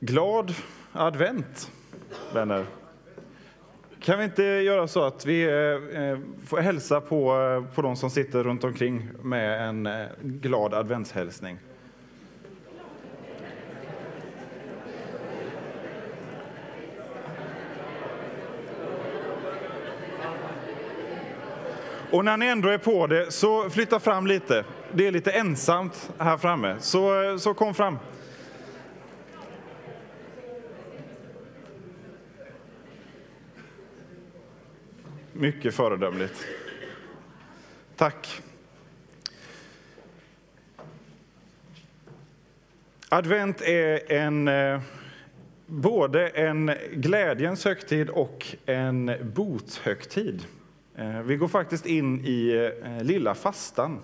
Glad advent, vänner. Kan vi inte göra så att vi eh, eh, får hälsa på, eh, på de som sitter runt omkring med en glad adventshälsning? Och när ni ändå är på det, så flytta fram lite. Det är lite ensamt här framme, så, så kom fram. Mycket föredömligt. Tack. Advent är en, eh, både en glädjens högtid och en bothögtid. Eh, vi går faktiskt in i eh, lilla fastan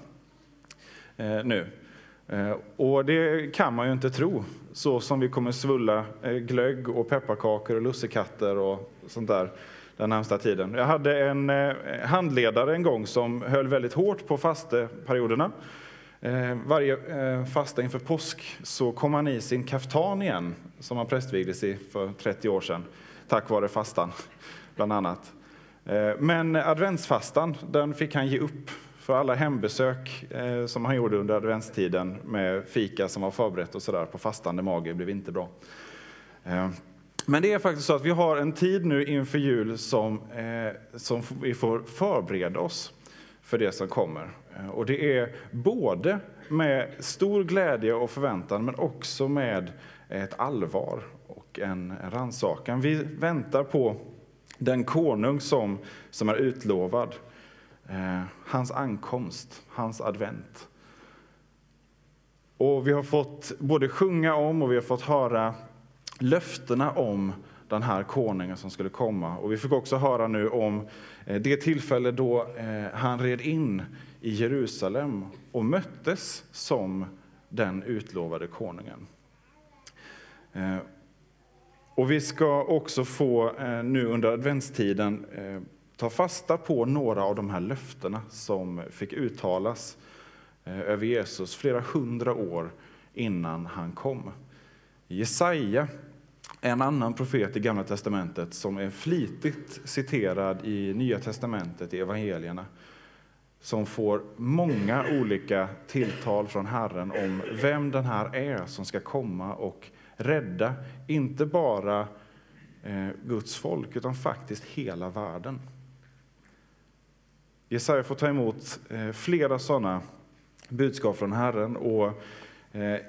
nu. Och det kan man ju inte tro, så som vi kommer svulla glögg och pepparkakor och lussekatter och sånt där den närmsta tiden. Jag hade en eh, handledare en gång som höll väldigt hårt på fasteperioderna. Eh, varje eh, fasta inför påsk så kom han i sin kaftan igen, som han prästvigdes i för 30 år sedan, tack vare fastan, bland annat. Men adventsfastan, den fick han ge upp för alla hembesök som han gjorde under adventstiden med fika som var förberett och sådär på fastande mage blev inte bra. Men det är faktiskt så att vi har en tid nu inför jul som, eh, som vi får förbereda oss för det som kommer. Eh, och det är både med stor glädje och förväntan, men också med ett allvar och en rannsakan. Vi väntar på den konung som, som är utlovad. Eh, hans ankomst, hans advent. Och vi har fått både sjunga om och vi har fått höra löftena om den här konungen som skulle komma. Och vi fick också höra nu om eh, det tillfälle då eh, han red in i Jerusalem och möttes som den utlovade konungen. Eh, och vi ska också få nu under adventstiden ta fasta på några av de här löftena som fick uttalas över Jesus flera hundra år innan han kom. Jesaja en annan profet i Gamla testamentet som är flitigt citerad i Nya testamentet, i evangelierna som får många olika tilltal från Herren om vem den här är som ska komma och rädda, inte bara eh, Guds folk, utan faktiskt hela världen. Jesaja får ta emot eh, flera sådana budskap från Herren och eh,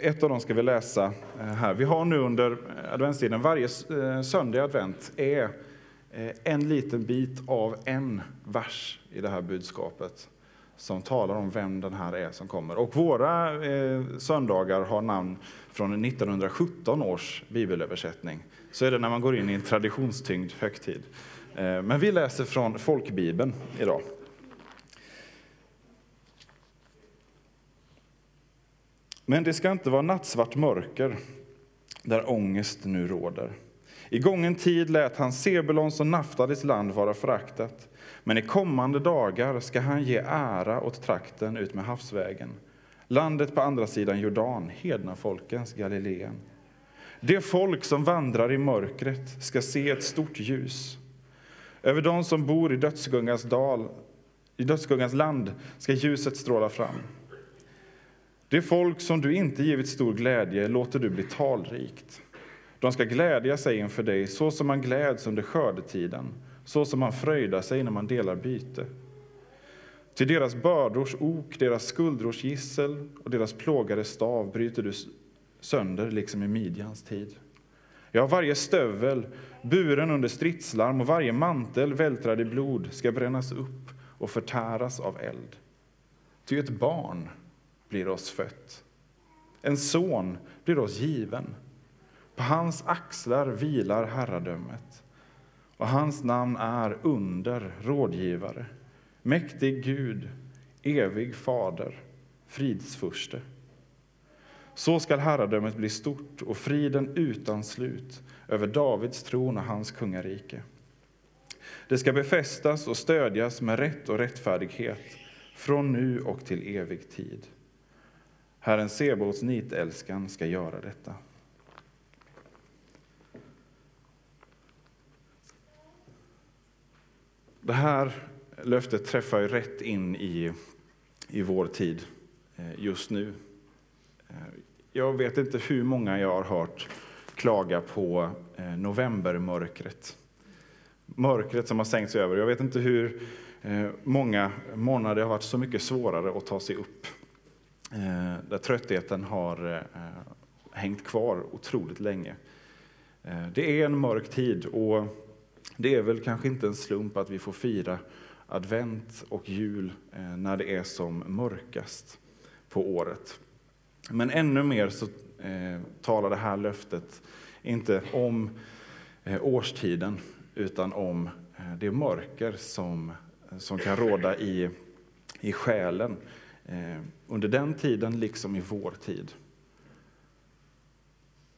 ett av dem ska vi läsa eh, här. Vi har nu under eh, adventstiden, varje eh, söndag i advent är en liten bit av en vers i det här budskapet som talar om vem den här är som kommer. Och våra söndagar har namn från 1917 års bibelöversättning. Så är det när man går in i en traditionstyngd högtid. Men vi läser från folkbibeln idag. Men det ska inte vara nattsvart mörker där ångest nu råder. I gången tid lät han Sebulons och Naftalis land vara föraktat, men i kommande dagar ska han ge ära åt trakten ut med havsvägen, landet på andra sidan Jordan, hedna folkens Galileen. Det folk som vandrar i mörkret ska se ett stort ljus. Över dem som bor i dödsgungans dal, i dödsgungans land ska ljuset stråla fram. Det folk som du inte givit stor glädje låter du bli talrikt. De ska glädja sig inför dig så som man gläds under skördetiden, så som man fröjdar sig när man delar byte. Till deras bördors ok, deras skuldrors gissel och deras plågade stav bryter du sönder liksom i midjans tid. Ja, varje stövel, buren under stridslarm och varje mantel vältrad i blod ska brännas upp och förtäras av eld. Ty ett barn blir oss fött. En son blir oss given. På hans axlar vilar herradömet och hans namn är under, rådgivare, mäktig Gud, evig fader, fridsfurste. Så skall herradömet bli stort och friden utan slut över Davids tron och hans kungarike. Det ska befästas och stödjas med rätt och rättfärdighet från nu och till evig tid. Herren Sebaots nitälskan ska göra detta. Det här löftet träffar ju rätt in i, i vår tid eh, just nu. Eh, jag vet inte hur många jag har hört klaga på eh, novembermörkret. Mörkret som har sänkt sig över. Jag vet inte hur många månader det har varit så mycket svårare att ta sig upp Eh, där tröttheten har eh, hängt kvar otroligt länge. Eh, det är en mörk tid och det är väl kanske inte en slump att vi får fira advent och jul eh, när det är som mörkast på året. Men ännu mer så eh, talar det här löftet inte om eh, årstiden utan om det mörker som, som kan råda i, i själen Eh, under den tiden liksom i vår tid.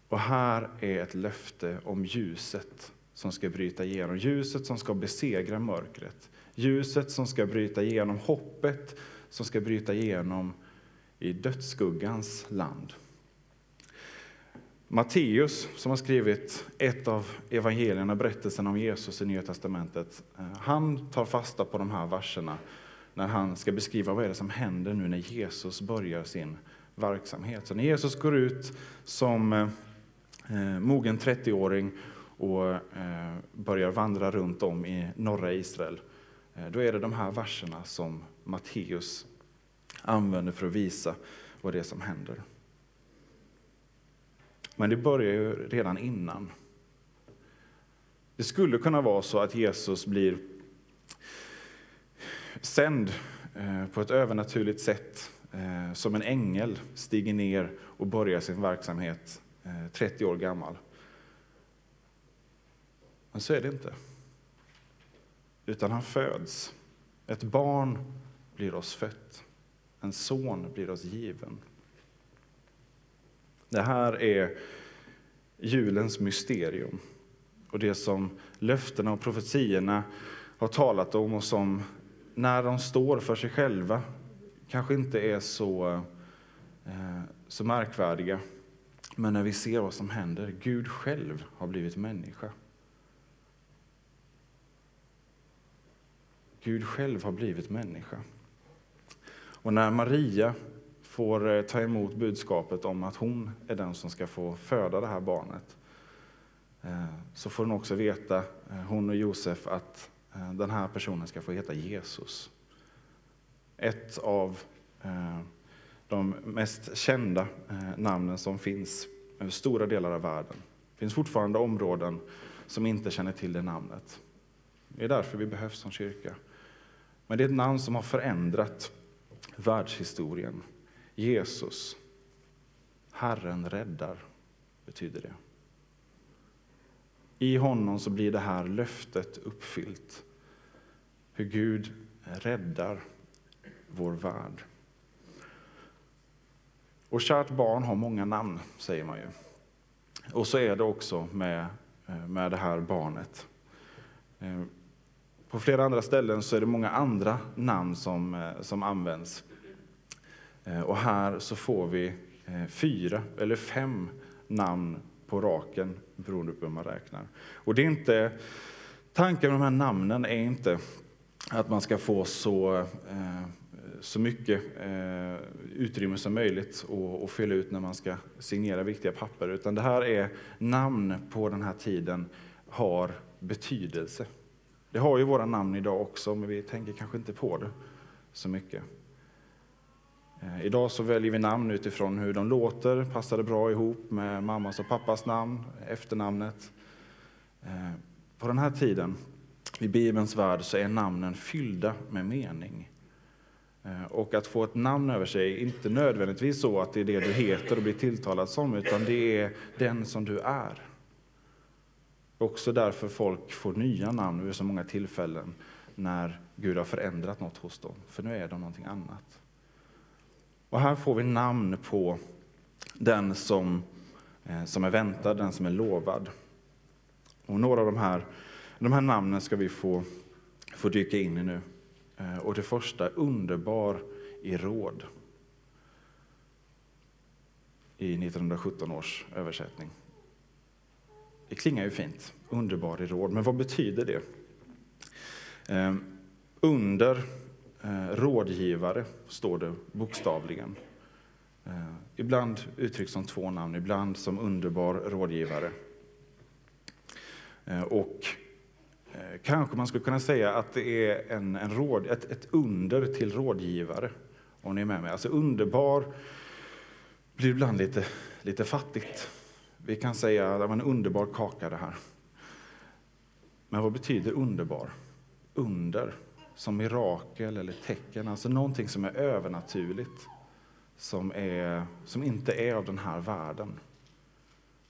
Och här är ett löfte om ljuset som ska bryta igenom, ljuset som ska besegra mörkret. Ljuset som ska bryta igenom, hoppet som ska bryta igenom i dödsskuggans land. Matteus, som har skrivit ett av evangelierna, berättelsen om Jesus i Nya Testamentet, eh, han tar fasta på de här verserna när han ska beskriva vad är det som händer nu när Jesus börjar sin verksamhet. Så när Jesus går ut som eh, eh mogen 30-åring och eh, börjar vandra runt om i norra Israel, Eh, då är det de här verserna som Matteus använder för att visa vad det är som händer. Men det börjar ju redan innan. Det skulle kunna vara så att Jesus blir sänd eh, på ett övernaturligt sätt, eh, som en ängel stiger ner och börjar sin verksamhet eh, 30 år gammal. Men så är det inte utan han föds. Ett barn blir oss fött, en son blir oss given. Det här är julens mysterium och det som löftena och profetiorna har talat om och som när de står för sig själva kanske inte är så, eh, så märkvärdiga. Men när vi ser vad som händer, Gud själv har blivit människa. Gud själv har blivit människa. Och när Maria får eh, ta emot budskapet om att hon är den som ska få föda det här barnet, eh, så får hon också veta, eh, hon och Josef, att Eh, den här personen ska få heta Jesus. Ett av eh, de mest kända eh, namnen som finns över stora delar av världen. Det finns fortfarande områden som inte känner till det namnet. Det är därför vi behövs som kyrka. Men det är ett namn som har förändrat världshistorien. Jesus, Herren räddar, betyder det. I honom så blir det här löftet uppfyllt. Hur Gud räddar vår värld. Och kärt barn har många namn, säger man ju. Och så är det också med, eh, med det här barnet. Eh, på flera andra ställen så är det många andra namn som, eh, som används. Och här så får vi fyra eller fem namn på raken beroende på hur man räknar. Och det är inte, tanken med de här namnen är inte att man ska få så, eh, så mycket eh, utrymme som möjligt att fylla ut när man ska signera viktiga papper, utan det här är namn på den här tiden har betydelse. Det har ju våra namn idag också, men vi tänker kanske inte på det så mycket. Eh, idag så väljer vi namn utifrån hur de låter, passar det bra ihop med mammas och pappas namn, efternamnet. På den här tiden, i Bibelns värld, så är namnen fyllda med mening. Eh, och att få ett namn över sig är inte nödvändigtvis så att det är det du heter och blir tilltalad som, utan det är den som du är. Också därför folk får nya namn vid så många tillfällen när Gud har förändrat något hos dem, för nu är de någonting annat. Och här får vi namn på den som, eh, som är väntad, den som är lovad. Och några av de här, de här namnen ska vi få, få dyka in i nu. Eh, och det första, underbar i råd. I 1917 års översättning. Det klingar ju fint, underbar i råd, men vad betyder det? Eh, under eh, rådgivare står det bokstavligen. Ibland uttryckt som två namn, ibland som underbar rådgivare. Och Eh, kanske man skulle kunna säga att det är en, en råd, ett, ett under till rådgivare. Om ni är med mig. Alltså underbar blir ibland lite, lite fattigt. Vi kan säga att det var en underbar kaka det här. Men vad betyder underbar? Under, som mirakel eller tecken, alltså någonting som är övernaturligt, som, är, som inte är av den här världen.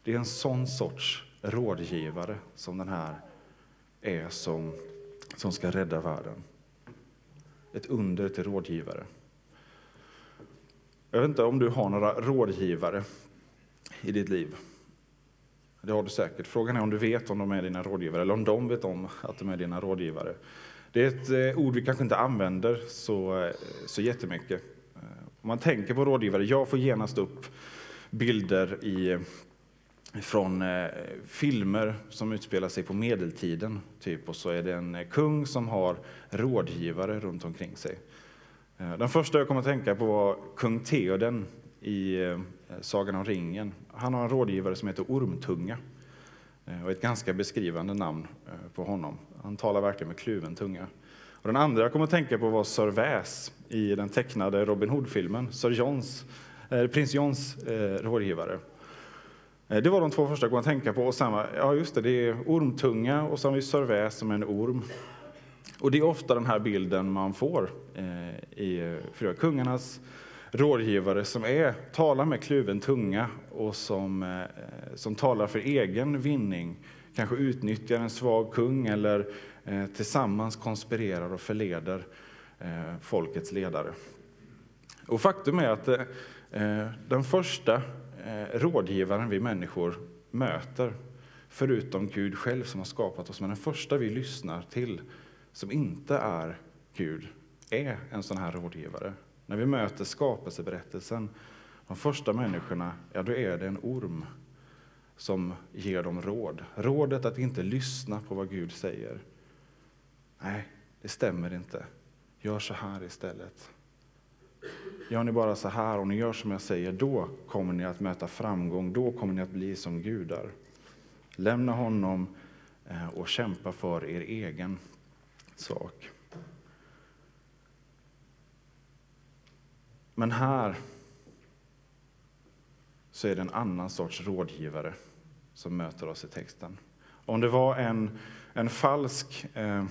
Det är en sån sorts rådgivare som den här är som, som ska rädda världen. Ett under till rådgivare. Jag vet inte om du har några rådgivare i ditt liv. Det har du säkert. Frågan är om du vet om de är dina rådgivare eller om de vet om att de är dina rådgivare. Det är ett eh, ord vi kanske inte använder så, eh, så jättemycket. Eh, om man tänker på rådgivare, jag får genast upp bilder i, från eh, filmer som utspelar sig på medeltiden. Typ, och så är det en eh, kung som har rådgivare runt omkring sig. Eh, den första jag kommer att tänka på var kung Theoden i eh, Sagan om ringen. Han har en rådgivare som heter Ormtunga. Eh, och ett ganska beskrivande namn eh, på honom. Han talar verkligen med kluven tunga. Och den andra jag kommer att tänka på var Sir Väs i den tecknade Robin Hood-filmen. Sir Johns, eh, prins Johns eh, rådgivare. Eh, det var de två första jag kom att tänka på. Och sen ja just det, det är ormtunga och så har vi Sir som en orm. Och det är ofta den här bilden man får eh, i eh, Fyra kungarnas rådgivare som är, talar med kluven tunga och som, eh, eh, som talar för egen vinning, kanske utnyttjar en svag kung eller eh, tillsammans konspirerar och förleder folkets ledare. Och faktum är att den första Eh, rådgivaren vi människor möter, förutom Gud själv som har skapat oss, men den första vi lyssnar till som inte är Gud, är en sån här rådgivare. När vi möter skapelseberättelsen, de första människorna, ja då är det en orm som ger dem råd. Rådet att inte lyssna på vad Gud säger. Nej, det stämmer inte. Gör så här istället. Gör ni bara så här och ni gör som jag säger, då kommer ni att möta framgång, då kommer ni att bli som gudar. Lämna honom eh, och kämpa för er egen sak. Men här så är det en annan sorts rådgivare som möter oss i texten. Om det var en, en falsk eh,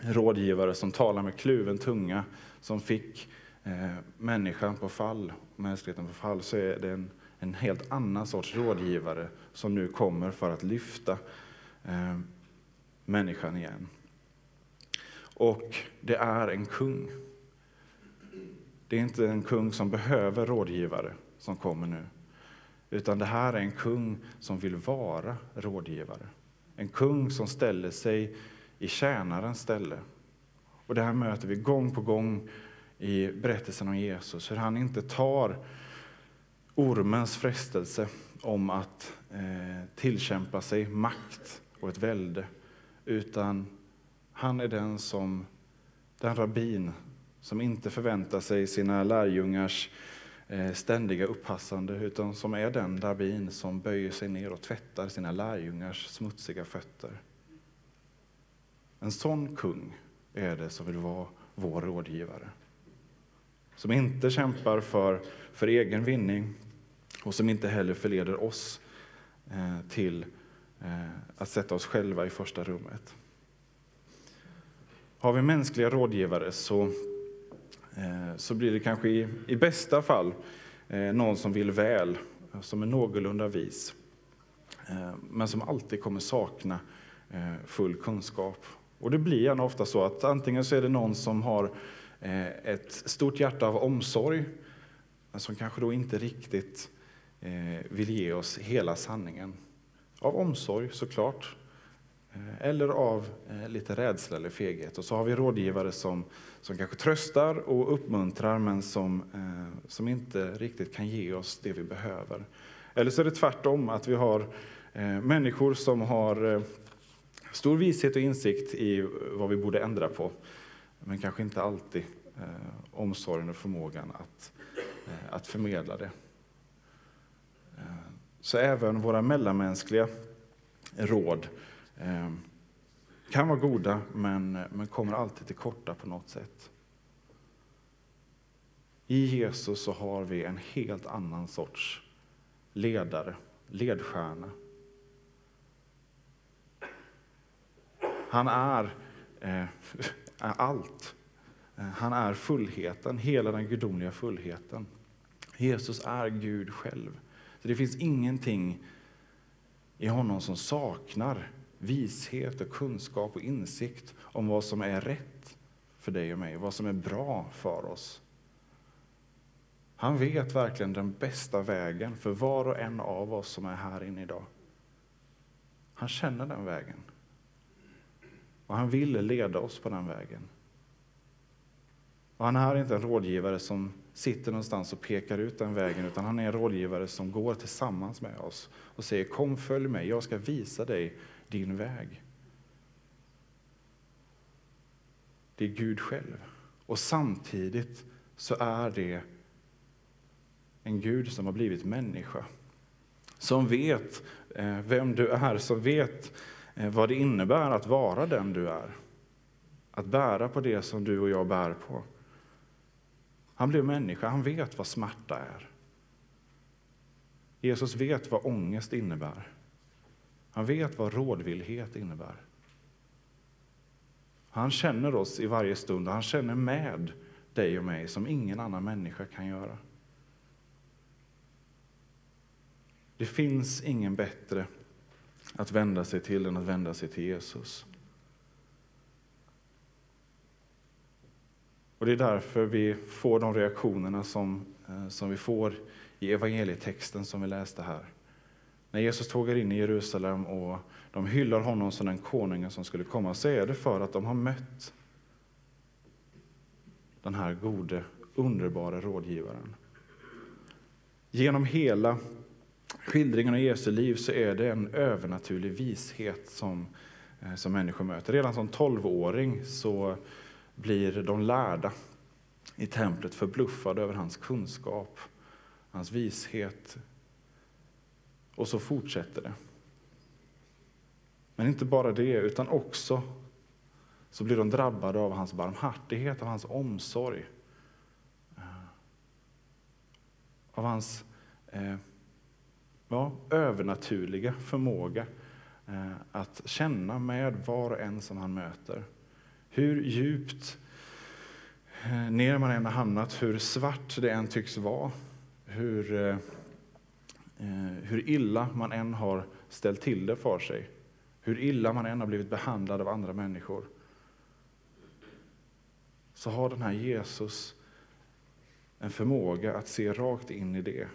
rådgivare som talar med kluven tunga, som fick eh, människan på fall, mänskligheten på fall, så är det en, en helt annan sorts rådgivare som nu kommer för att lyfta eh, människan igen. Och det är en kung. Det är inte en kung som behöver rådgivare som kommer nu. Utan det här är en kung som vill vara rådgivare. En kung som ställer sig i tjänarens ställe. Och det här möter vi gång på gång i berättelsen om Jesus. Hur han inte tar ormens frestelse om att eh, tillkämpa sig makt och ett välde. Utan han är den som, den rabbin som inte förväntar sig sina lärjungars eh, ständiga upppassande, utan som är den rabbin som böjer sig ner och tvättar sina lärjungars smutsiga fötter. En sån kung är det som vill vara vår rådgivare. Som inte kämpar för, för egen vinning och som inte heller förleder oss eh, till eh, att sätta oss själva i första rummet. Har vi mänskliga rådgivare så, eh, så blir det kanske i, i bästa fall eh, någon som vill väl, som är någorlunda vis, eh, men som alltid kommer sakna eh, full kunskap. Och det blir gärna ofta så att antingen så är det någon som har Eh, ett stort hjärta av omsorg, men som kanske då inte riktigt eh, vill ge oss hela sanningen. Av omsorg såklart, eh, eller av lite rädsla eller feghet. Och så har vi rådgivare som, som kanske tröstar och uppmuntrar men som, som inte riktigt kan ge oss det vi behöver. Eller så är det tvärtom, att vi har människor som har, Stor vishet och insikt i vad vi borde ändra på, men kanske inte alltid eh, omsorgen och förmågan att, eh, att förmedla det. Eh, så även våra mellanmänskliga råd eh, kan vara goda, men, men kommer alltid till korta på något sätt. I Jesus så har vi en helt annan sorts ledare, ledstjärna. Han är, eh, är allt. Eh, han är fullheten, hela den gudomliga fullheten. Jesus är Gud själv. Så det finns ingenting i honom som saknar vishet och kunskap och insikt om vad som är rätt för dig och mig, vad som är bra för oss. Han vet verkligen den bästa vägen för var och en av oss som är här inne idag. Han känner den vägen. Och han vill leda oss på den vägen. Och han är inte en rådgivare som sitter någonstans och pekar ut den vägen, utan han är en rådgivare som går tillsammans med oss och säger kom följ mig, jag ska visa dig din väg. Det är Gud själv. Och samtidigt så är det en Gud som har blivit människa. Som vet eh, vem du är, som vet Eh, vad det innebär att vara den du är. Att bära på det som du och jag bär på. Han blev människa, han vet vad smärta är. Jesus vet vad ångest innebär. Han vet vad rådvillhet innebär. Han känner oss i varje stund, han känner med dig och mig som ingen annan människa kan göra. Det finns ingen bättre att vända sig till än att vända sig till Jesus. Och Det är därför vi får de reaktionerna som, eh, som vi får i evangelietexten som vi läste här. När Jesus tågar in i Jerusalem och de hyllar honom som den konungen som skulle komma så är det för att de har mött den här gode, underbara rådgivaren. Genom hela skildringen av Jesu liv så är det en övernaturlig vishet som, eh, som människor möter. Redan som tolvåring så blir de lärda i templet förbluffade över hans kunskap, hans vishet. Och så fortsätter det. Men inte bara det, utan också så blir de drabbade av hans barmhärtighet, av hans omsorg. Eh, av hans eh, ja, övernaturliga förmåga eh, att känna med var och en som han möter. Hur djupt eh, ner man än har hamnat, hur svart det än tycks vara, hur, eh, eh, hur illa man än har ställt till det för sig, hur illa man än har blivit behandlad av andra människor, så har den här Jesus en förmåga att se rakt in i det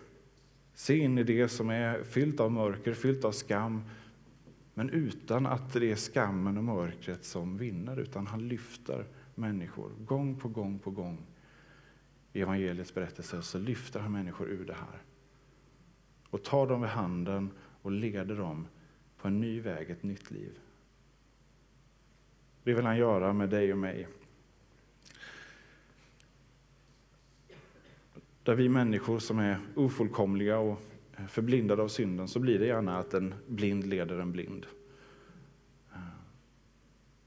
Se in i det som är fyllt av mörker, fyllt av skam, men utan att det är skammen och mörkret som vinner, utan han lyfter människor gång på gång på gång. I evangeliets berättelse så lyfter han människor ur det här och tar dem vid handen och leder dem på en ny väg, ett nytt liv. Det vill han göra med dig och mig. Där vi människor som är ofullkomliga och förblindade av synden, så blir det gärna att en blind leder en blind.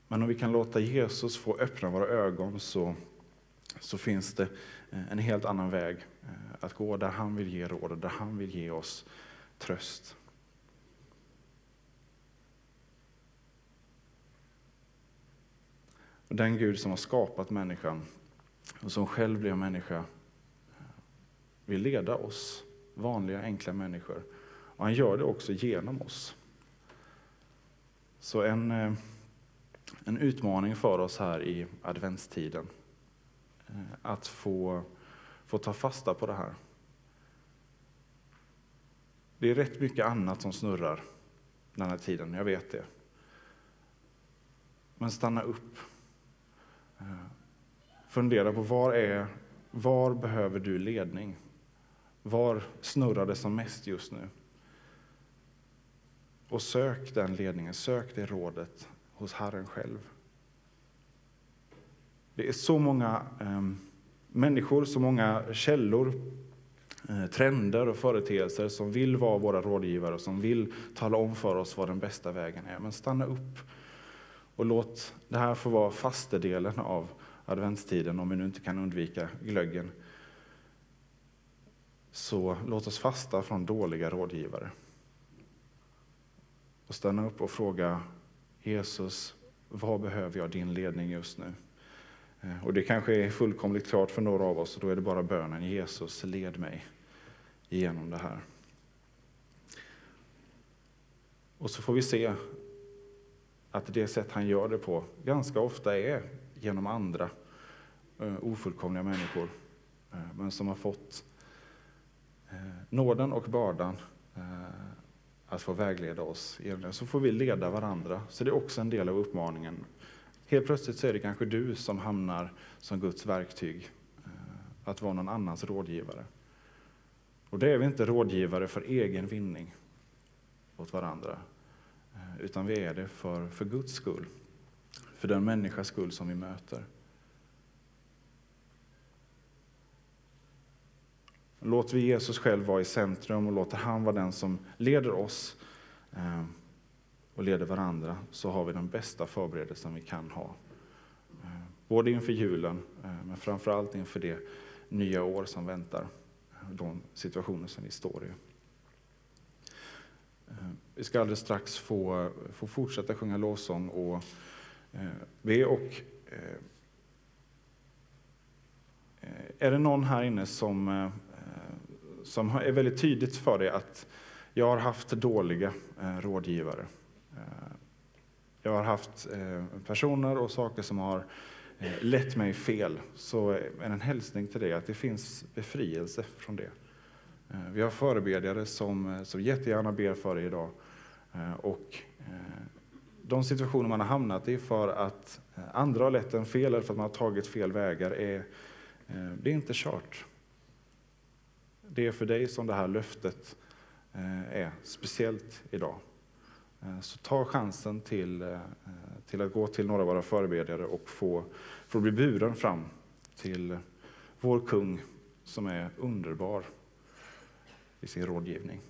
Men om vi kan låta Jesus få öppna våra ögon så, så finns det eh, en helt annan väg eh, att gå, där han vill ge råd och där han vill ge oss tröst. Den Gud som har skapat människan och som själv blev människa vill leda oss, vanliga enkla människor. Och han gör det också genom oss. Så en, eh, en utmaning för oss här i adventstiden, eh, att få, få ta fasta på det här. Det är rätt mycket annat som snurrar den här tiden, jag vet det. Men stanna upp. Eh, fundera på var, är, var behöver du ledning? Var snurrar det som mest just nu? Och sök den ledningen, sök det rådet hos Herren själv. Det är så många eh, människor, så många källor, eh, trender och företeelser som vill vara våra rådgivare, som vill tala om för oss vad den bästa vägen är. Men stanna upp och låt det här få vara fastedelen av adventstiden, om vi nu inte kan undvika glöggen. Så låt oss fasta från dåliga rådgivare. Och stanna upp och fråga Jesus, vad behöver jag din ledning just nu? Eh, och det kanske är fullkomligt klart för några av oss, och då är det bara bönen Jesus, led mig igenom det här. Och så får vi se att det sätt han gör det på ganska ofta är genom andra eh, ofullkomliga människor, eh, men som har fått Eh, nåden och bördan eh, att få vägleda oss. Så får vi leda varandra. Så det är också en del av uppmaningen Helt plötsligt så är det kanske du som hamnar som Guds verktyg, eh, att vara någon annans rådgivare. Och det är vi inte rådgivare för egen vinning åt varandra, utan vi är det för, för Guds skull, för den människas skull som vi möter. Låter vi Jesus själv vara i centrum och låter han vara den som leder oss eh, och leder varandra så har vi den bästa förberedelsen vi kan ha. Eh, både inför julen, eh, men framförallt inför det nya år som väntar, de situationer som vi står i. Vi ska alldeles strax få, få fortsätta sjunga lovsång och be. Och, är det någon här inne som, som är väldigt tydligt för dig att jag har haft dåliga eh, rådgivare, Eh, jag har haft eh, personer och saker som har eh, lett mig fel, så är en hälsning till dig att det finns befrielse från det. Eh, vi har förebedjare som, som jättegärna ber för dig idag. Och de situationer man har hamnat i för att andra har lett en fel eller för att man har tagit fel vägar, är, det är inte kört. Det är för dig som det här löftet eh, är, speciellt idag. Eh, så ta chansen till, eh, till att gå till några av våra förebedjare och få, få bli buren fram till vår kung som är underbar i sin rådgivning.